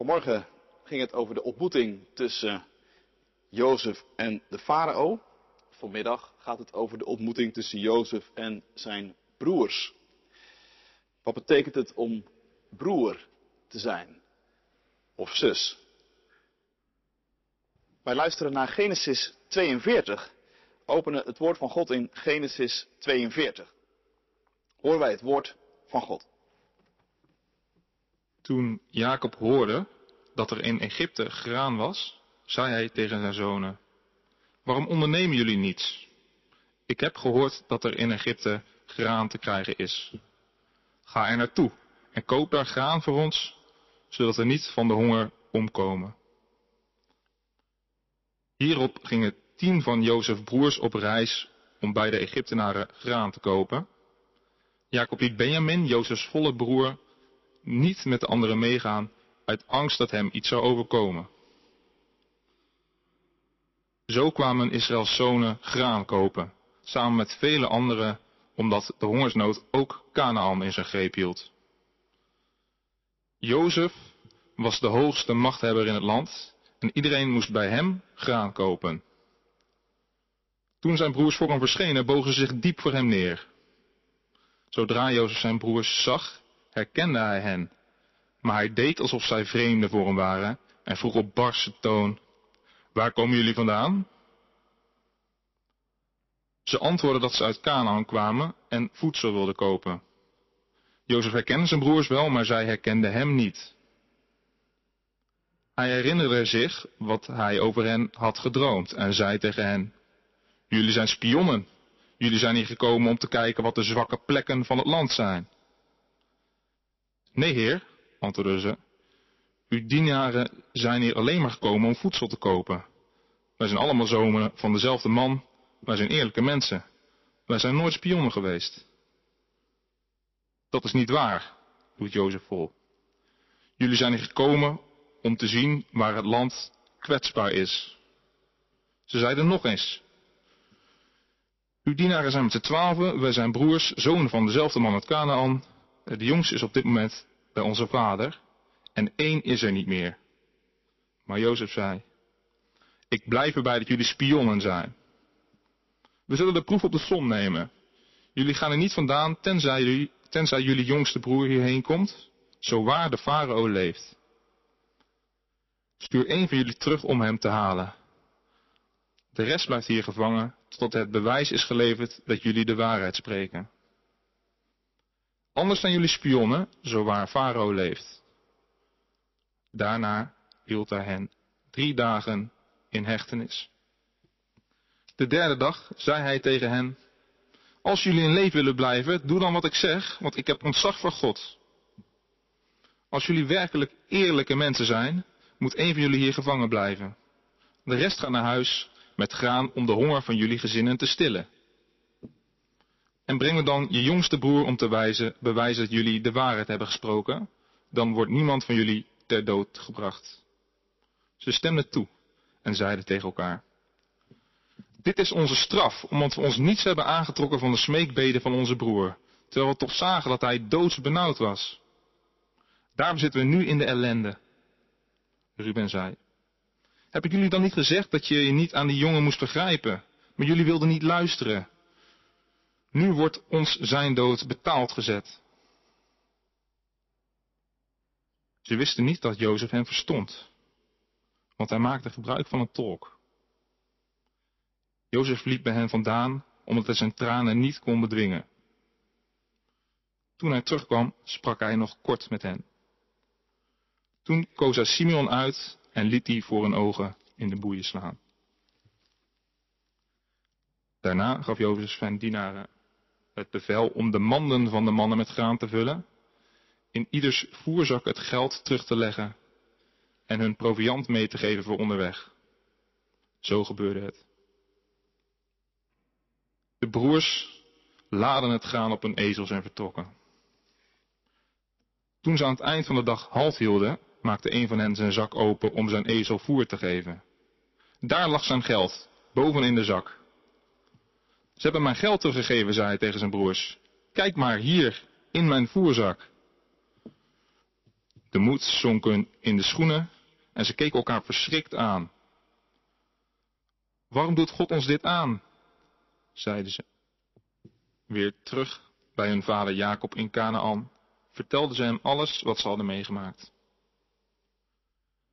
Vanmorgen ging het over de ontmoeting tussen Jozef en de farao. Vanmiddag gaat het over de ontmoeting tussen Jozef en zijn broers. Wat betekent het om broer te zijn? Of zus? Wij luisteren naar Genesis 42. Openen het woord van God in Genesis 42. Horen wij het woord van God. Toen Jacob hoorde dat er in Egypte graan was, zei hij tegen zijn zonen, waarom ondernemen jullie niets? Ik heb gehoord dat er in Egypte graan te krijgen is. Ga er naartoe en koop daar graan voor ons, zodat we niet van de honger omkomen. Hierop gingen tien van Jozefs broers op reis om bij de Egyptenaren graan te kopen. Jacob liet Benjamin, Jozefs volle broer, niet met de anderen meegaan uit angst dat hem iets zou overkomen. Zo kwamen Israëls zonen graan kopen, samen met vele anderen, omdat de hongersnood ook Canaan in zijn greep hield. Jozef was de hoogste machthebber in het land en iedereen moest bij hem graan kopen. Toen zijn broers voor hem verschenen, bogen ze zich diep voor hem neer. Zodra Jozef zijn broers zag, herkende hij hen, maar hij deed alsof zij vreemden voor hem waren en vroeg op barse toon, waar komen jullie vandaan? Ze antwoordden dat ze uit Canaan kwamen en voedsel wilden kopen. Jozef herkende zijn broers wel, maar zij herkenden hem niet. Hij herinnerde zich wat hij over hen had gedroomd en zei tegen hen, Jullie zijn spionnen. Jullie zijn hier gekomen om te kijken wat de zwakke plekken van het land zijn. Nee, heer, antwoordden ze. Uw dienaren zijn hier alleen maar gekomen om voedsel te kopen. Wij zijn allemaal zonen van dezelfde man. Wij zijn eerlijke mensen. Wij zijn nooit spionnen geweest. Dat is niet waar, doet Jozef vol. Jullie zijn hier gekomen om te zien waar het land kwetsbaar is. Ze zeiden nog eens. Uw dienaren zijn met z'n twaalfen, wij zijn broers, zonen van dezelfde man uit Canaan. De jongste is op dit moment bij onze vader en één is er niet meer. Maar Jozef zei, ik blijf erbij dat jullie spionnen zijn. We zullen de proef op de som nemen. Jullie gaan er niet vandaan tenzij jullie, tenzij jullie jongste broer hierheen komt, zo waar de farao leeft. Stuur één van jullie terug om hem te halen. De rest blijft hier gevangen totdat het bewijs is geleverd dat jullie de waarheid spreken. Anders zijn jullie spionnen, zo waar Farao leeft. Daarna hield hij hen drie dagen in hechtenis. De derde dag zei hij tegen hen, als jullie in leven willen blijven, doe dan wat ik zeg, want ik heb ontzag voor God. Als jullie werkelijk eerlijke mensen zijn, moet een van jullie hier gevangen blijven. De rest gaat naar huis met graan om de honger van jullie gezinnen te stillen. En breng me dan je jongste broer om te wijzen, bewijzen dat jullie de waarheid hebben gesproken, dan wordt niemand van jullie ter dood gebracht. Ze stemden toe en zeiden tegen elkaar, dit is onze straf, omdat we ons niets hebben aangetrokken van de smeekbeden van onze broer, terwijl we toch zagen dat hij doodsbenauwd was. Daarom zitten we nu in de ellende. Ruben zei, heb ik jullie dan niet gezegd dat je je niet aan die jongen moest vergrijpen? Maar jullie wilden niet luisteren. Nu wordt ons zijn dood betaald gezet. Ze wisten niet dat Jozef hen verstond, want hij maakte gebruik van een tolk. Jozef liep bij hen vandaan, omdat hij zijn tranen niet kon bedwingen. Toen hij terugkwam, sprak hij nog kort met hen. Toen koos hij Simeon uit en liet die voor hun ogen in de boeien slaan. Daarna gaf Jozef zijn dienaren het bevel om de manden van de mannen met graan te vullen, in ieders voerzak het geld terug te leggen en hun proviand mee te geven voor onderweg. Zo gebeurde het. De broers laden het graan op hun ezels en vertrokken. Toen ze aan het eind van de dag halt hielden, maakte een van hen zijn zak open om zijn ezel voer te geven. Daar lag zijn geld, boven in de zak. Ze hebben mijn geld teruggegeven, zei hij tegen zijn broers. Kijk maar hier, in mijn voerzak. De moed zonk hun in de schoenen en ze keken elkaar verschrikt aan. Waarom doet God ons dit aan? zeiden ze. Weer terug bij hun vader Jacob in Canaan vertelden ze hem alles wat ze hadden meegemaakt.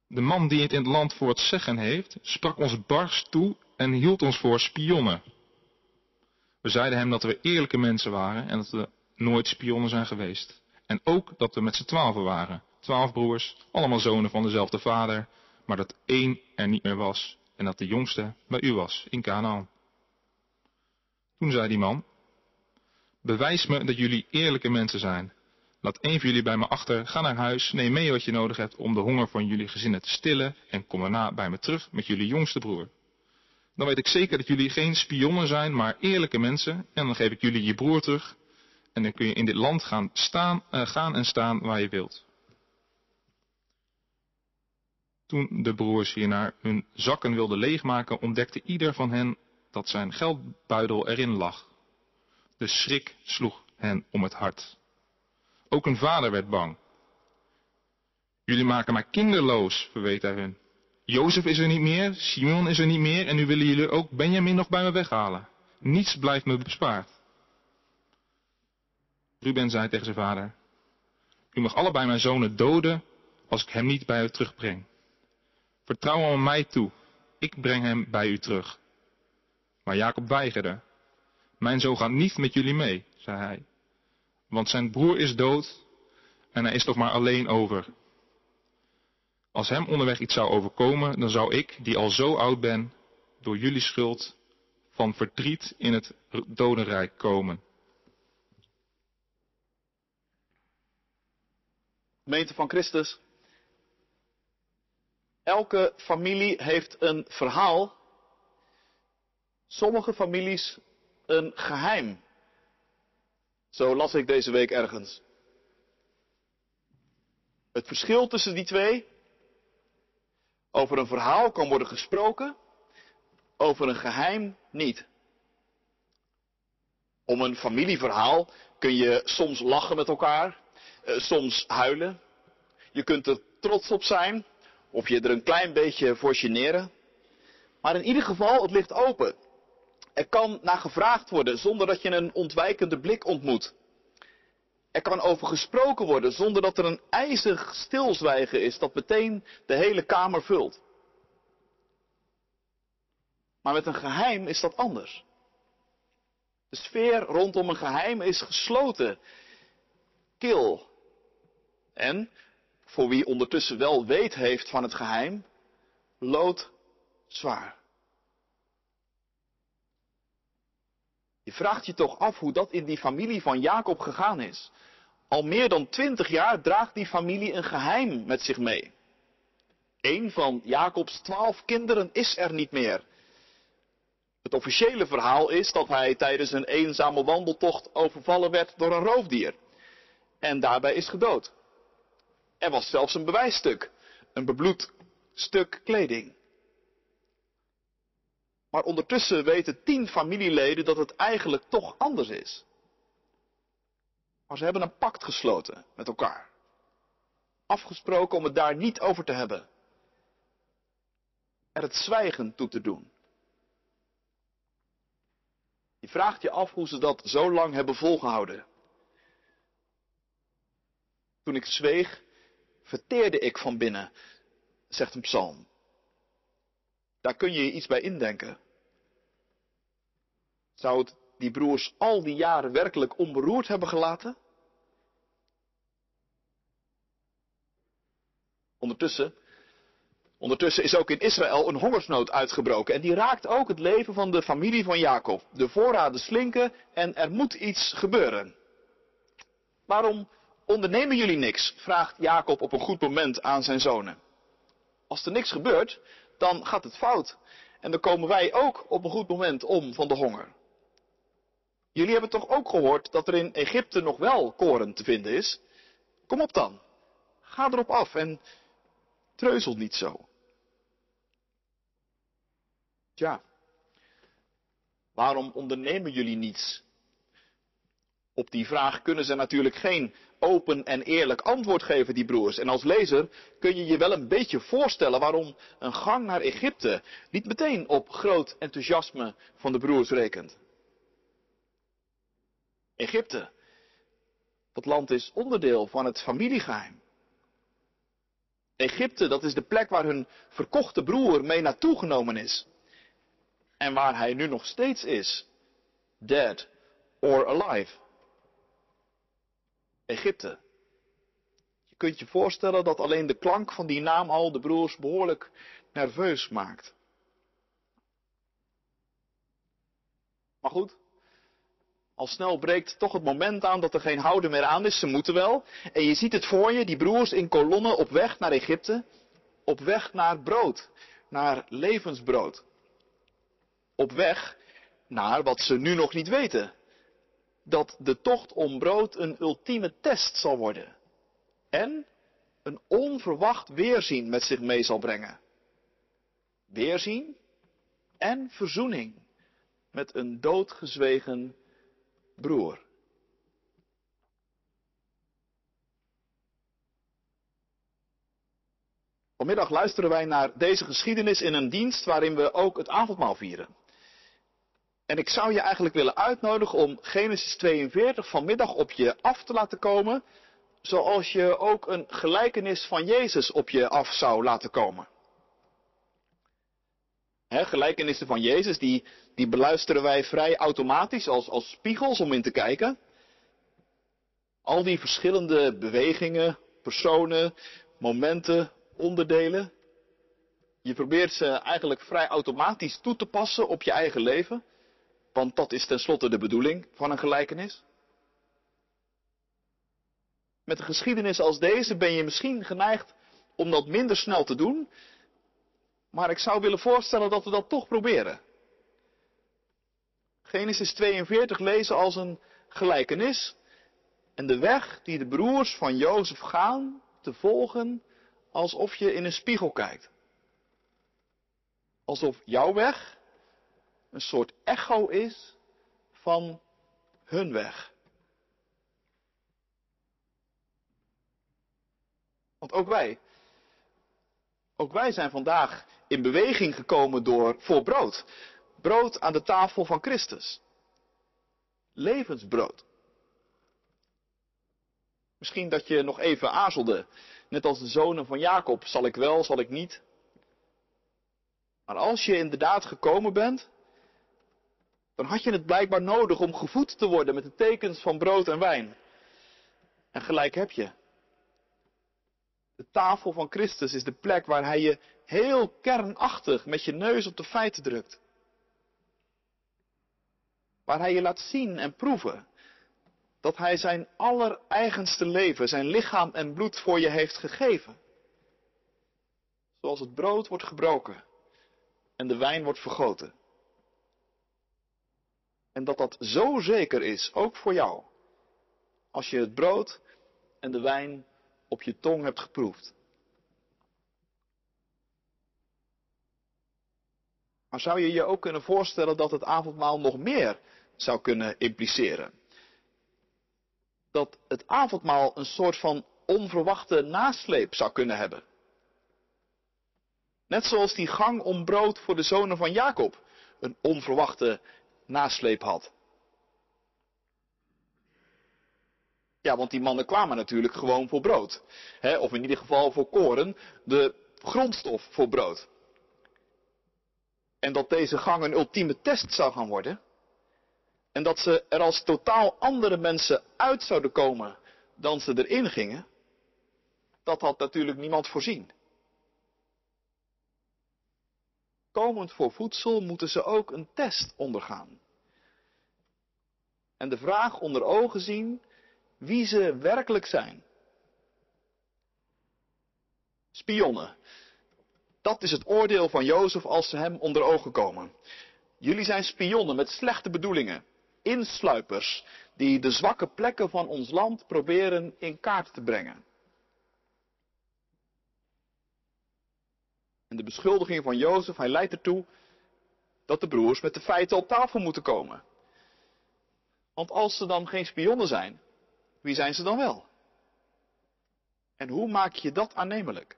De man die het in het land voor het zeggen heeft, sprak ons bars toe en hield ons voor spionnen. We zeiden hem dat we eerlijke mensen waren en dat we nooit spionnen zijn geweest. En ook dat we met z'n twaalfen waren. Twaalf broers, allemaal zonen van dezelfde vader, maar dat één er niet meer was en dat de jongste bij u was, in Canaan. Toen zei die man, bewijs me dat jullie eerlijke mensen zijn. Laat één van jullie bij me achter, ga naar huis, neem mee wat je nodig hebt om de honger van jullie gezinnen te stillen en kom daarna bij me terug met jullie jongste broer. Dan weet ik zeker dat jullie geen spionnen zijn, maar eerlijke mensen en dan geef ik jullie je broer terug en dan kun je in dit land gaan, staan, uh, gaan en staan waar je wilt. Toen de broers hiernaar hun zakken wilden leegmaken, ontdekte ieder van hen dat zijn geldbuidel erin lag. De schrik sloeg hen om het hart. Ook een vader werd bang. Jullie maken mij kinderloos, verweet hij hun. Jozef is er niet meer, Simon is er niet meer en nu willen jullie ook Benjamin nog bij me weghalen. Niets blijft me bespaard. Ruben zei tegen zijn vader, u mag allebei mijn zonen doden als ik hem niet bij u terugbreng. Vertrouw hem mij toe, ik breng hem bij u terug. Maar Jacob weigerde. Mijn zoon gaat niet met jullie mee, zei hij. Want zijn broer is dood en hij is toch maar alleen over. Als hem onderweg iets zou overkomen, dan zou ik, die al zo oud ben, door jullie schuld van verdriet in het dodenrijk komen. Gemeente van Christus. Elke familie heeft een verhaal. Sommige families een geheim. Zo las ik deze week ergens. Het verschil tussen die twee. Over een verhaal kan worden gesproken. Over een geheim niet. Om een familieverhaal kun je soms lachen met elkaar. Eh, soms huilen. Je kunt er trots op zijn. Of je er een klein beetje voor generen. Maar in ieder geval, het ligt open. Er kan naar gevraagd worden zonder dat je een ontwijkende blik ontmoet. Er kan over gesproken worden zonder dat er een ijzig stilzwijgen is dat meteen de hele kamer vult. Maar met een geheim is dat anders. De sfeer rondom een geheim is gesloten, kil. En, voor wie ondertussen wel weet heeft van het geheim, lood zwaar. Je vraagt je toch af hoe dat in die familie van Jacob gegaan is. Al meer dan twintig jaar draagt die familie een geheim met zich mee. Een van Jacobs twaalf kinderen is er niet meer. Het officiële verhaal is dat hij tijdens een eenzame wandeltocht overvallen werd door een roofdier. En daarbij is gedood. Er was zelfs een bewijsstuk, een bebloed stuk kleding. Maar ondertussen weten tien familieleden dat het eigenlijk toch anders is. Maar ze hebben een pact gesloten met elkaar. Afgesproken om het daar niet over te hebben. Er het zwijgen toe te doen. Je vraagt je af hoe ze dat zo lang hebben volgehouden. Toen ik zweeg, verteerde ik van binnen, zegt een psalm. Daar kun je je iets bij indenken. Zou het die broers al die jaren werkelijk onberoerd hebben gelaten? Ondertussen, ondertussen is ook in Israël een hongersnood uitgebroken en die raakt ook het leven van de familie van Jacob. De voorraden slinken en er moet iets gebeuren. Waarom ondernemen jullie niks? vraagt Jacob op een goed moment aan zijn zonen. Als er niks gebeurt, dan gaat het fout. En dan komen wij ook op een goed moment om van de honger. Jullie hebben toch ook gehoord dat er in Egypte nog wel koren te vinden is? Kom op dan. Ga erop af en treuzel niet zo. Tja, waarom ondernemen jullie niets? Op die vraag kunnen ze natuurlijk geen open en eerlijk antwoord geven, die broers. En als lezer kun je je wel een beetje voorstellen waarom een gang naar Egypte niet meteen op groot enthousiasme van de broers rekent. Egypte, dat land is onderdeel van het familiegeheim. Egypte, dat is de plek waar hun verkochte broer mee naartoe genomen is. En waar hij nu nog steeds is. Dead or alive. Egypte. Je kunt je voorstellen dat alleen de klank van die naam al de broers behoorlijk nerveus maakt. Maar goed, al snel breekt toch het moment aan dat er geen houden meer aan is. Ze moeten wel. En je ziet het voor je, die broers in kolonnen op weg naar Egypte. Op weg naar brood. Naar levensbrood. Op weg naar wat ze nu nog niet weten dat de tocht om brood een ultieme test zal worden. En een onverwacht weerzien met zich mee zal brengen. Weerzien en verzoening met een doodgezwegen broer. Vanmiddag luisteren wij naar deze geschiedenis in een dienst waarin we ook het avondmaal vieren. En ik zou je eigenlijk willen uitnodigen om Genesis 42 vanmiddag op je af te laten komen, zoals je ook een gelijkenis van Jezus op je af zou laten komen. He, gelijkenissen van Jezus, die, die beluisteren wij vrij automatisch als, als spiegels om in te kijken. Al die verschillende bewegingen, personen, momenten, onderdelen. Je probeert ze eigenlijk vrij automatisch toe te passen op je eigen leven. Want dat is tenslotte de bedoeling van een gelijkenis. Met een geschiedenis als deze ben je misschien geneigd om dat minder snel te doen. Maar ik zou willen voorstellen dat we dat toch proberen. Genesis 42 lezen als een gelijkenis. En de weg die de broers van Jozef gaan te volgen alsof je in een spiegel kijkt. Alsof jouw weg een soort echo is van hun weg. Want ook wij, ook wij zijn vandaag in beweging gekomen door voor brood. Brood aan de tafel van Christus. Levensbrood. Misschien dat je nog even aarzelde, net als de zonen van Jacob, zal ik wel, zal ik niet. Maar als je inderdaad gekomen bent, dan had je het blijkbaar nodig om gevoed te worden met de tekens van brood en wijn. En gelijk heb je. De tafel van Christus is de plek waar hij je heel kernachtig met je neus op de feiten drukt. Waar hij je laat zien en proeven dat hij zijn allereigenste leven, zijn lichaam en bloed voor je heeft gegeven. Zoals het brood wordt gebroken en de wijn wordt vergoten. En dat dat zo zeker is, ook voor jou. Als je het brood en de wijn op je tong hebt geproefd. Maar zou je je ook kunnen voorstellen dat het avondmaal nog meer zou kunnen impliceren? Dat het avondmaal een soort van onverwachte nasleep zou kunnen hebben. Net zoals die gang om brood voor de zonen van Jacob een onverwachte nasleep had. Ja, want die mannen kwamen natuurlijk gewoon voor brood. Of in ieder geval voor koren, de grondstof voor brood. En dat deze gang een ultieme test zou gaan worden. En dat ze er als totaal andere mensen uit zouden komen dan ze erin gingen. Dat had natuurlijk niemand voorzien. komend voor voedsel moeten ze ook een test ondergaan. En de vraag onder ogen zien wie ze werkelijk zijn. Spionnen. Dat is het oordeel van Jozef als ze hem onder ogen komen. Jullie zijn spionnen met slechte bedoelingen. Insluipers die de zwakke plekken van ons land proberen in kaart te brengen. En de beschuldiging van Jozef, hij leidt ertoe dat de broers met de feiten op tafel moeten komen. Want als ze dan geen spionnen zijn, wie zijn ze dan wel? En hoe maak je dat aannemelijk?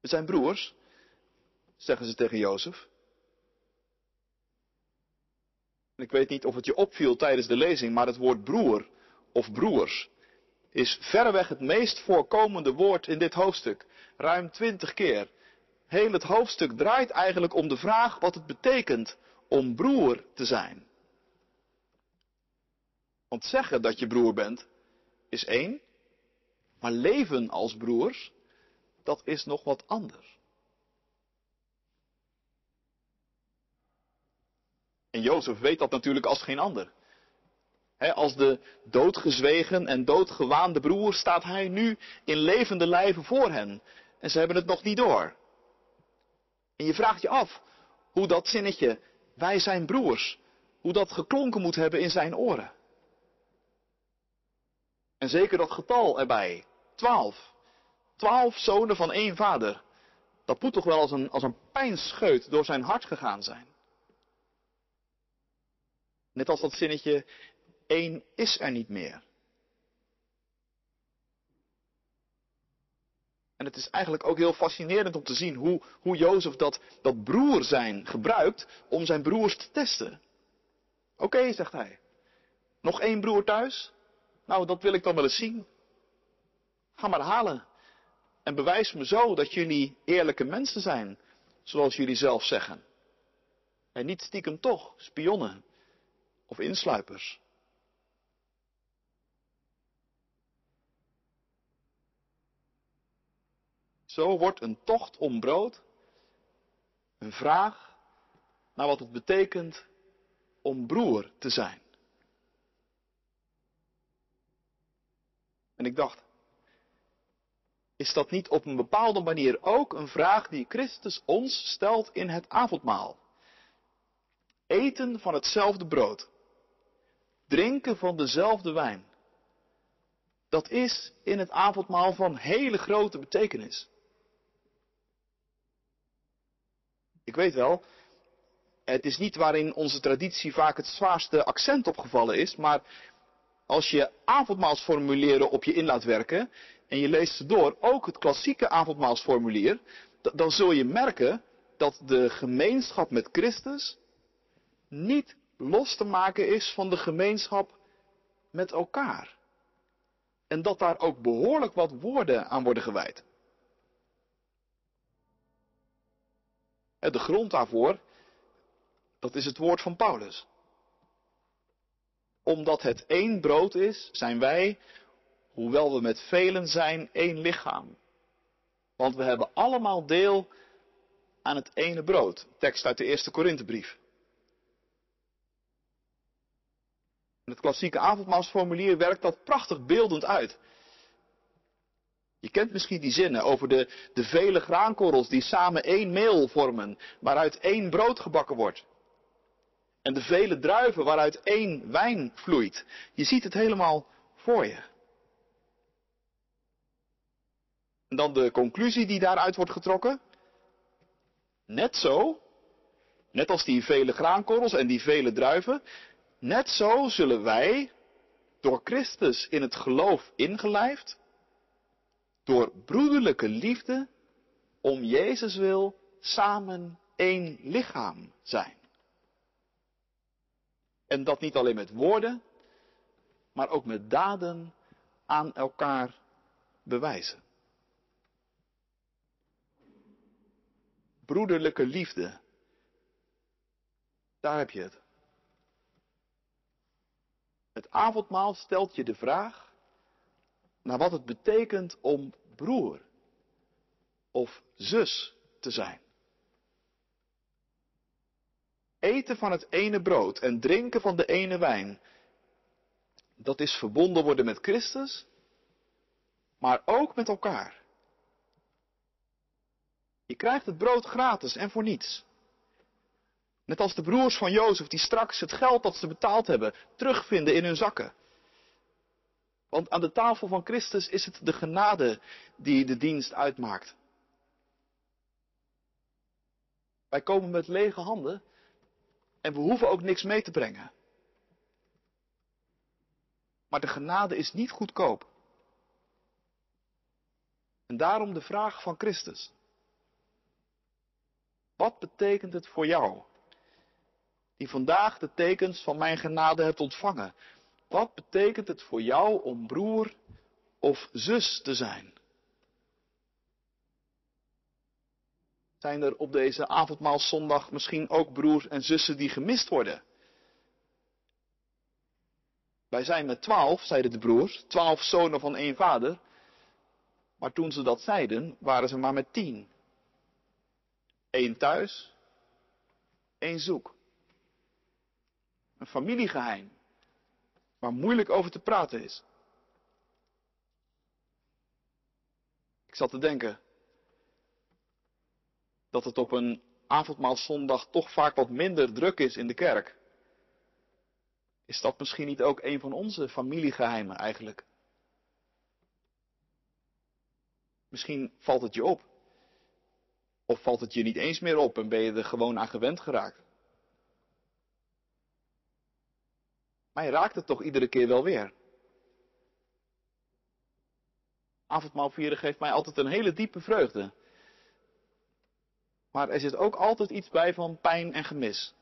We zijn broers, zeggen ze tegen Jozef. Ik weet niet of het je opviel tijdens de lezing, maar het woord broer of broers is verreweg het meest voorkomende woord in dit hoofdstuk. Ruim twintig keer. Heel het hoofdstuk draait eigenlijk om de vraag wat het betekent om broer te zijn. Want zeggen dat je broer bent is één, maar leven als broers, dat is nog wat anders. En Jozef weet dat natuurlijk als geen ander. als de doodgezwegen en doodgewaande broer staat hij nu in levende lijven voor hen. En ze hebben het nog niet door. En je vraagt je af hoe dat zinnetje, wij zijn broers, hoe dat geklonken moet hebben in zijn oren. En zeker dat getal erbij, twaalf. Twaalf zonen van één vader. Dat moet toch wel als een, als een pijnscheut door zijn hart gegaan zijn. Net als dat zinnetje, één is er niet meer. En het is eigenlijk ook heel fascinerend om te zien hoe, hoe Jozef dat, dat broer zijn gebruikt om zijn broers te testen. Oké, zegt hij. Nog één broer thuis? Nou, dat wil ik dan wel eens zien. Ga maar halen. En bewijs me zo dat jullie eerlijke mensen zijn, zoals jullie zelf zeggen. En niet stiekem toch, spionnen of insluipers. Zo wordt een tocht om brood een vraag naar wat het betekent om broer te zijn. En ik dacht, is dat niet op een bepaalde manier ook een vraag die Christus ons stelt in het avondmaal? Eten van hetzelfde brood drinken van dezelfde wijn. Dat is in het avondmaal van hele grote betekenis. Ik weet wel, het is niet waarin onze traditie vaak het zwaarste accent opgevallen is, maar als je avondmaalsformulieren op je in laat werken en je leest ze door, ook het klassieke avondmaalsformulier, dan zul je merken dat de gemeenschap met Christus niet los te maken is van de gemeenschap met elkaar. En dat daar ook behoorlijk wat woorden aan worden gewijd. De grond daarvoor, dat is het woord van Paulus. Omdat het één brood is, zijn wij, hoewel we met velen zijn, één lichaam. Want we hebben allemaal deel aan het ene brood. Tekst uit de eerste Korinthebrief. het klassieke avondmaalsformulier werkt dat prachtig beeldend uit. Je kent misschien die zinnen over de, de vele graankorrels die samen één meel vormen, waaruit één brood gebakken wordt. En de vele druiven waaruit één wijn vloeit. Je ziet het helemaal voor je. En dan de conclusie die daaruit wordt getrokken. Net zo, net als die vele graankorrels en die vele druiven, Net zo zullen wij, door Christus in het geloof ingelijfd, door broederlijke liefde, om Jezus wil, samen één lichaam zijn. En dat niet alleen met woorden, maar ook met daden aan elkaar bewijzen. Broederlijke liefde, daar heb je het. Het avondmaal stelt je de vraag naar wat het betekent om broer of zus te zijn. Eten van het ene brood en drinken van de ene wijn, dat is verbonden worden met Christus, maar ook met elkaar. Je krijgt het brood gratis en voor niets. Net als de broers van Jozef die straks het geld dat ze betaald hebben terugvinden in hun zakken. Want aan de tafel van Christus is het de genade die de dienst uitmaakt. Wij komen met lege handen, En we hoeven ook niks mee te brengen. Maar de genade is niet goedkoop. En daarom de vraag van Christus. Wat betekent het voor jou, die vandaag de tekens van mijn genade hebt ontvangen? Wat betekent het voor jou om broer of zus te zijn? Zijn er op deze avondmaalszondag misschien ook broers en zussen die gemist worden? Wij zijn met twaalf, zeiden de broers, twaalf zonen van één vader. Maar toen ze dat zeiden, waren ze maar met tien. Eén thuis, één zoek. Een familiegeheim, waar moeilijk over te praten is. Ik zat te denken dat het op een avondmaalzondag toch vaak wat minder druk is in de kerk. Is dat misschien niet ook een van onze familiegeheimen eigenlijk? Misschien valt het je op. Of valt het je niet eens meer op en ben je er gewoon aan gewend geraakt? Je raakt het toch iedere keer wel weer. Avondmaal vieren geeft mij altijd een hele diepe vreugde. Maar er zit ook altijd iets bij van pijn en gemis.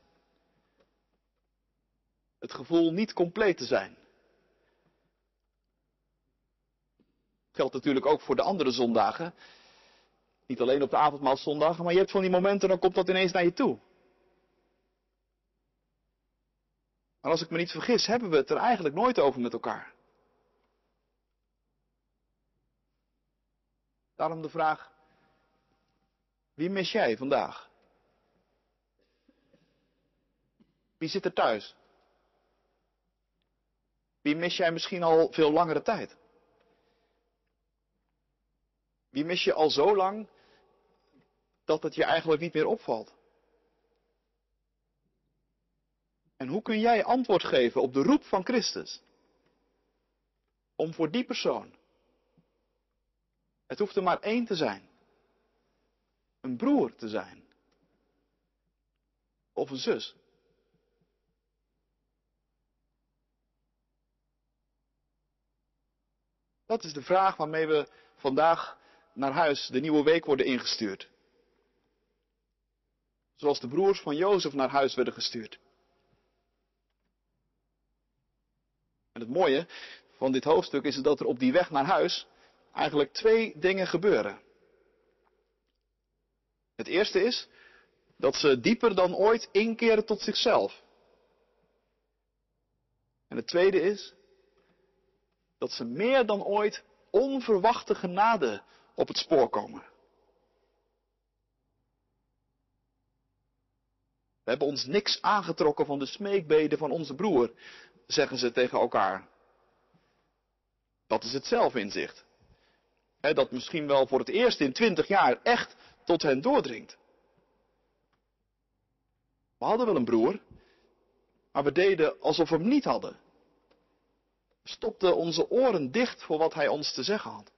Het gevoel niet compleet te zijn. Geldt natuurlijk ook voor de andere zondagen. Niet alleen op de avondmaalszondagen, maar je hebt van die momenten, dan komt dat ineens naar je toe. Maar als ik me niet vergis, hebben we het er eigenlijk nooit over met elkaar. Daarom de vraag, wie mis jij vandaag? Wie zit er thuis? Wie mis jij misschien al veel langere tijd? Wie mis je al zo lang dat het je eigenlijk niet meer opvalt? En hoe kun jij antwoord geven op de roep van Christus? Om voor die persoon. Het hoeft er maar één te zijn. Een broer te zijn. Of een zus. Dat is de vraag waarmee we vandaag naar huis de nieuwe week worden ingestuurd. Zoals de broers van Jozef naar huis werden gestuurd. En het mooie van dit hoofdstuk is dat er op die weg naar huis eigenlijk twee dingen gebeuren. Het eerste is dat ze dieper dan ooit inkeren tot zichzelf. En het tweede is dat ze meer dan ooit onverwachte genade op het spoor komen. We hebben ons niks aangetrokken van de smeekbeden van onze broer, zeggen ze tegen elkaar. Dat is het zelfinzicht. dat misschien wel voor het eerst in twintig jaar echt tot hen doordringt. We hadden wel een broer, maar we deden alsof we hem niet hadden. We stopten onze oren dicht voor wat hij ons te zeggen had.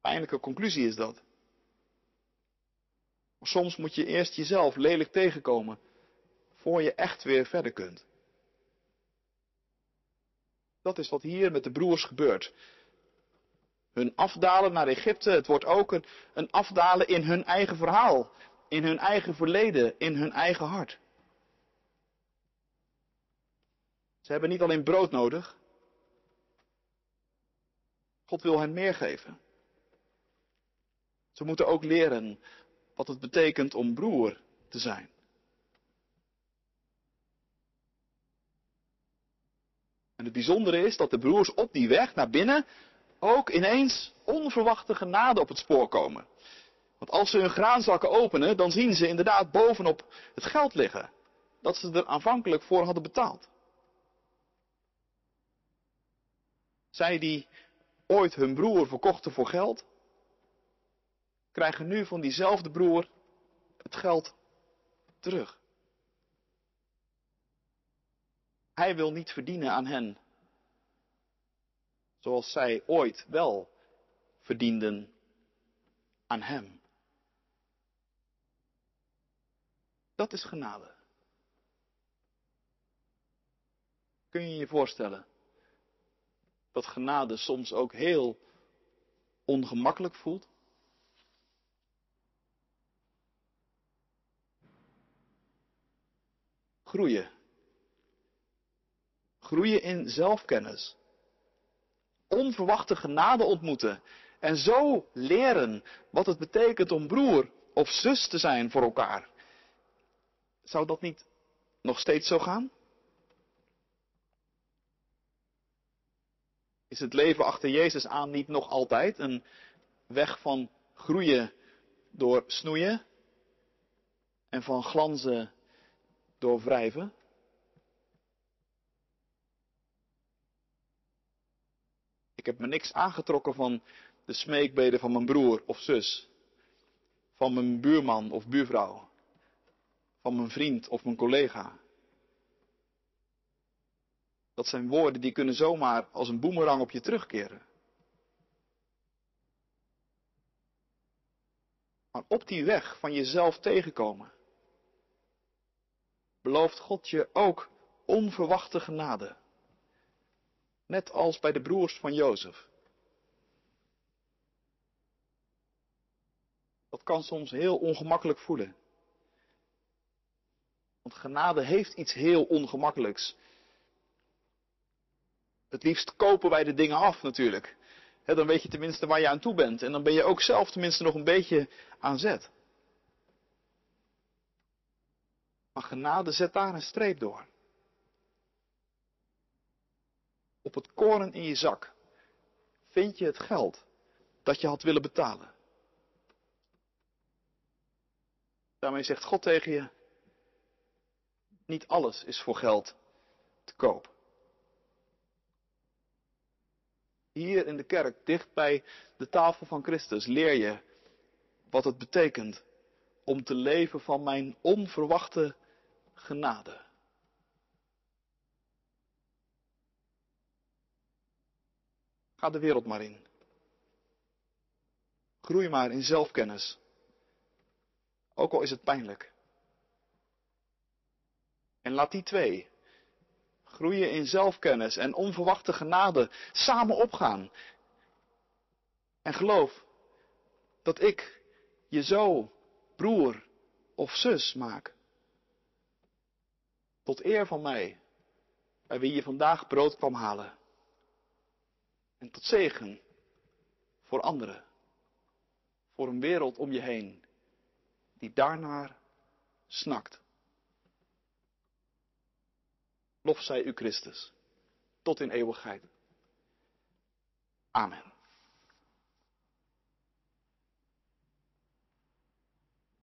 Pijnlijke conclusie is dat. Maar soms moet je eerst jezelf lelijk tegenkomen voor je echt weer verder kunt. Dat is wat hier met de broers gebeurt. Hun afdalen naar Egypte, het wordt ook een, een afdalen in hun eigen verhaal, in hun eigen verleden, in hun eigen hart. Ze hebben niet alleen brood nodig. God wil hen meer geven. Ze moeten ook leren wat het betekent om broer te zijn. En het bijzondere is dat de broers op die weg naar binnen ook ineens onverwachte genade op het spoor komen. Want als ze hun graanzakken openen, dan zien ze inderdaad bovenop het geld liggen. Dat ze er aanvankelijk voor hadden betaald. Zij die ooit hun broer verkochten voor geld, krijgen nu van diezelfde broer het geld terug. Hij wil niet verdienen aan hen, zoals zij ooit wel verdienden aan hem. Dat is genade. Kun je je voorstellen dat genade soms ook heel ongemakkelijk voelt? Groeien. Groeien in zelfkennis. Onverwachte genade ontmoeten. En zo leren wat het betekent om broer of zus te zijn voor elkaar. Zou dat niet nog steeds zo gaan? Is het leven achter Jezus aan niet nog altijd een weg van groeien door snoeien en van glanzen door wrijven? Ik heb me niks aangetrokken van de smeekbeden van mijn broer of zus, van mijn buurman of buurvrouw, van mijn vriend of mijn collega. Dat zijn woorden die kunnen zomaar als een boemerang op je terugkeren. Maar op die weg van jezelf tegenkomen, belooft God je ook onverwachte genade. Net als bij de broers van Jozef. Dat kan soms heel ongemakkelijk voelen. Want genade heeft iets heel ongemakkelijks. Het liefst kopen wij de dingen af natuurlijk. dan weet je tenminste waar je aan toe bent. En dan ben je ook zelf tenminste nog een beetje aan zet. Maar genade zet daar een streep door. Op het koren in je zak vind je het geld dat je had willen betalen. Daarmee zegt God tegen je, niet alles is voor geld te koop. Hier in de kerk, dicht bij de tafel van Christus, leer je wat het betekent om te leven van mijn onverwachte genade. Ga de wereld maar in. Groei maar in zelfkennis. Ook al is het pijnlijk. En laat die twee, groeien in zelfkennis en onverwachte genade, samen opgaan. En geloof dat ik je zo broer of zus maak. Tot eer van mij, bij wie je vandaag brood kwam halen. En tot zegen voor anderen. Voor een wereld om je heen die daarnaar snakt. Lof zij u Christus, tot in eeuwigheid. Amen.